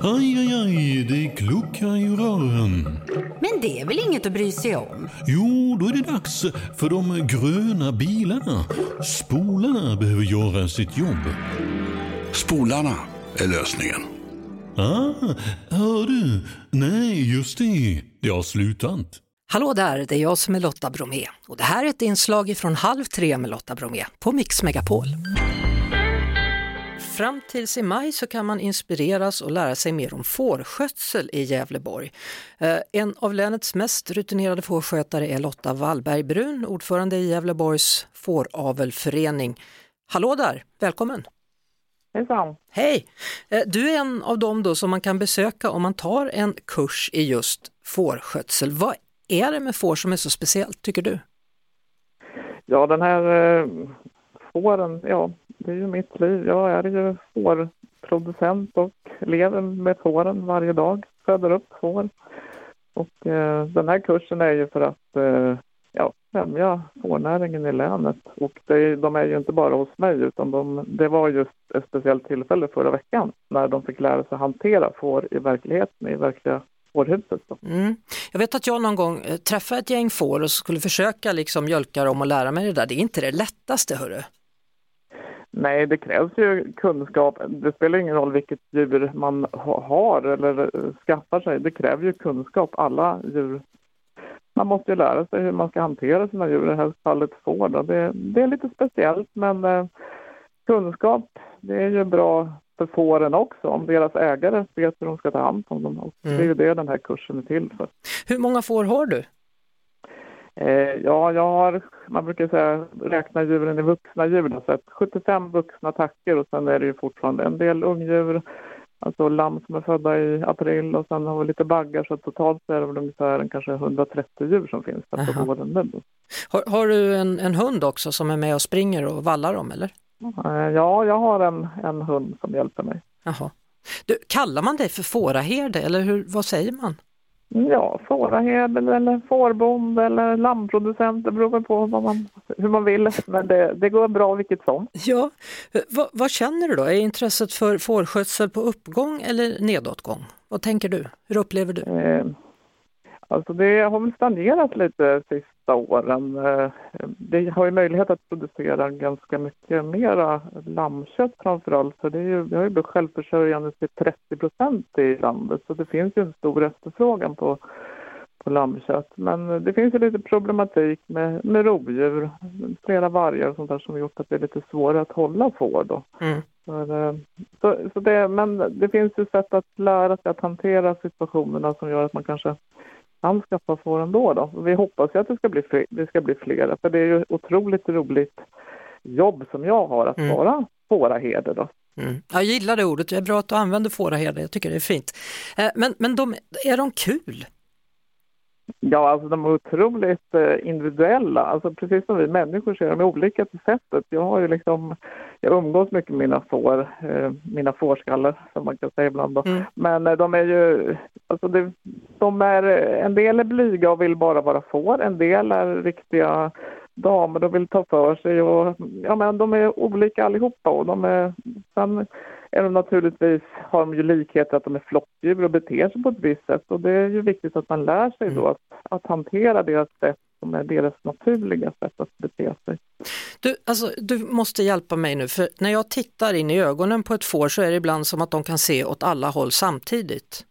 Aj, aj, aj, det kluckar i rören. Men det är väl inget att bry sig om? Jo, då är det dags för de gröna bilarna. Spolarna behöver göra sitt jobb. Spolarna är lösningen. Ah, hör du? Nej, just det. Det har slutat. Hallå där, det är jag som är Lotta Bromé och det här är ett inslag från Halv tre med Lotta Bromé på Mix Megapol. Fram tills i maj så kan man inspireras och lära sig mer om fårskötsel i Gävleborg. Eh, En av länets mest rutinerade fårskötare är Lotta Wallberg Brun, ordförande i Gävleborgs fåravelförening. Hallå där, välkommen! Hejsan. Hej! Eh, Du är en av dem då som man kan besöka om man tar en kurs i just fårskötsel. Vad är det med får som är så speciellt tycker du? Ja, den här eh, fåren, ja, det är ju mitt liv. Jag är ju fårproducent och lever med fåren varje dag. Föder upp får. Och eh, den här kursen är ju för att eh, ja, främja fårnäringen i länet. Och det, är- de är ju inte bara hos mig utan de, det var just ett speciellt tillfälle förra veckan när de fick lära sig hantera får i verkligheten, i verkliga fårhuset. Mm. Jag vet att jag någon gång eh, träffade ett gäng får och skulle försöka liksom mjölka dem och lära mig det där. Det är inte det lättaste hörru. Nej, det krävs ju kunskap. Det spelar ingen roll vilket djur man ha- har eller eh, skaffar sig. Det kräver ju kunskap, alla djur. Man måste ju lära sig hur man ska hantera sina djur, i det här fallet får. Det, det är lite speciellt, men eh, kunskap, det är ju bra för fåren också, om deras ägare vet hur de ska ta hand om dem. Och Det är ju det den här kursen är till för. Hur många får har du? Eh, ja, jag har, man brukar säga, räkna djuren i vuxna djur. Så att 75 vuxna tackor och sen är det ju fortfarande en del ungdjur, alltså lamm som är födda i april och sen har vi lite baggar så totalt är det väl ungefär kanske 130 djur som finns där på gården nu. Har, har du en, en hund också som är med och springer och vallar dem eller? Eh, ja, jag har en, en hund som hjälper mig. Jaha. Du, kallar man dig för fåraherde eller hur, vad säger man? Ja, fåraherde eller fårbonde eller lammproducent, det beror på vad man, hur man vill. Men det, det går bra vilket som. Ja, vad, vad känner du då? Är intresset för fårskötsel på uppgång eller nedåtgång? Vad tänker du? Hur upplever du? Eh, alltså det har väl stagnerat lite sista åren. Eh, det har ju möjlighet att producera ganska mycket mera lammkött framförallt. Så det är ju, vi har ju blivit självförsörjande till 30 procent i landet. Så det finns ju en stor efterfrågan på, på lammkött. Men det finns ju lite problematik med, med rovdjur, flera vargar och sånt där som gjort att det är lite svårare att hålla får då. Mm. För, eh, Så, så det, men det finns ju sätt att lära sig att hantera situationerna som gör att man kanske kan skaffa får ändå. Då. Vi hoppas ju att det ska bli, fler, det ska bli flera, för det är ju otroligt roligt jobb som jag har att Mm. vara fåraherde. Då. Mm. Jag gillar det ordet, det är bra att du använder fåraherde, jag tycker det är fint. Eh, Men, men de, är de kul? Ja, alltså de är otroligt eh, individuella. Alltså precis som vi människor så är de olika på sättet. Jag har ju liksom, jag umgås mycket med mina får, eh, mina fårskallar som man kan säga ibland då. Mm. Men de är ju, alltså det, de är, en del är blyga och vill bara vara får, en del är riktiga damer och vill ta för sig och ja men de är olika allihopa och de är, sen är de naturligtvis, har de ju likheter att de är flockdjur och beter sig på ett visst sätt och det är ju viktigt att man lär sig då att, att hantera deras sätt som är deras naturliga sätt att bete sig. Du, alltså, du måste hjälpa mig nu, för när jag tittar in i ögonen på ett får så är det ibland som att de kan se åt alla håll samtidigt.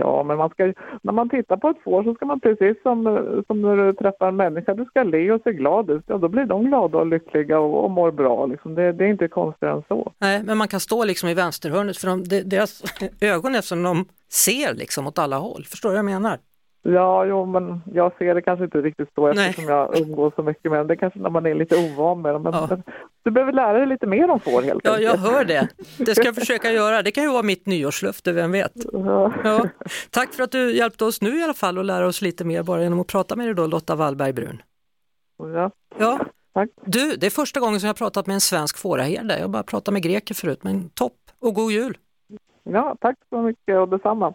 Ja, men man ska, när man tittar på ett får så ska man precis som, som när du träffar en människa, du ska le och se glad ut. Ja, då blir de glada och lyckliga och, och mår bra. Liksom. Det, det är inte konstigare än så. Nej, men man kan stå liksom i vänsterhörnet för de, de, deras ögon är som de ser liksom åt alla håll. Förstår du vad jag menar? Ja, jo, men jag ser det kanske inte riktigt så Nej. eftersom jag umgås så mycket med dem. Det kanske när man är lite ovan med dem. Men, Ja. du behöver lära dig lite mer om får helt Ja, jag enkelt. hör det. Det ska jag försöka göra. Det kan ju vara mitt nyårslöfte, vem vet? Ja. Ja. Tack för att du hjälpte oss nu i alla fall och lära oss lite mer bara genom att prata med dig då, Lotta Wallberg Brun. Ja, Ja, tack. du, det är första gången som jag har pratat med en svensk fåraherde. Jag har bara pratat med greker förut, men topp och god jul! Ja, tack så mycket och detsamma.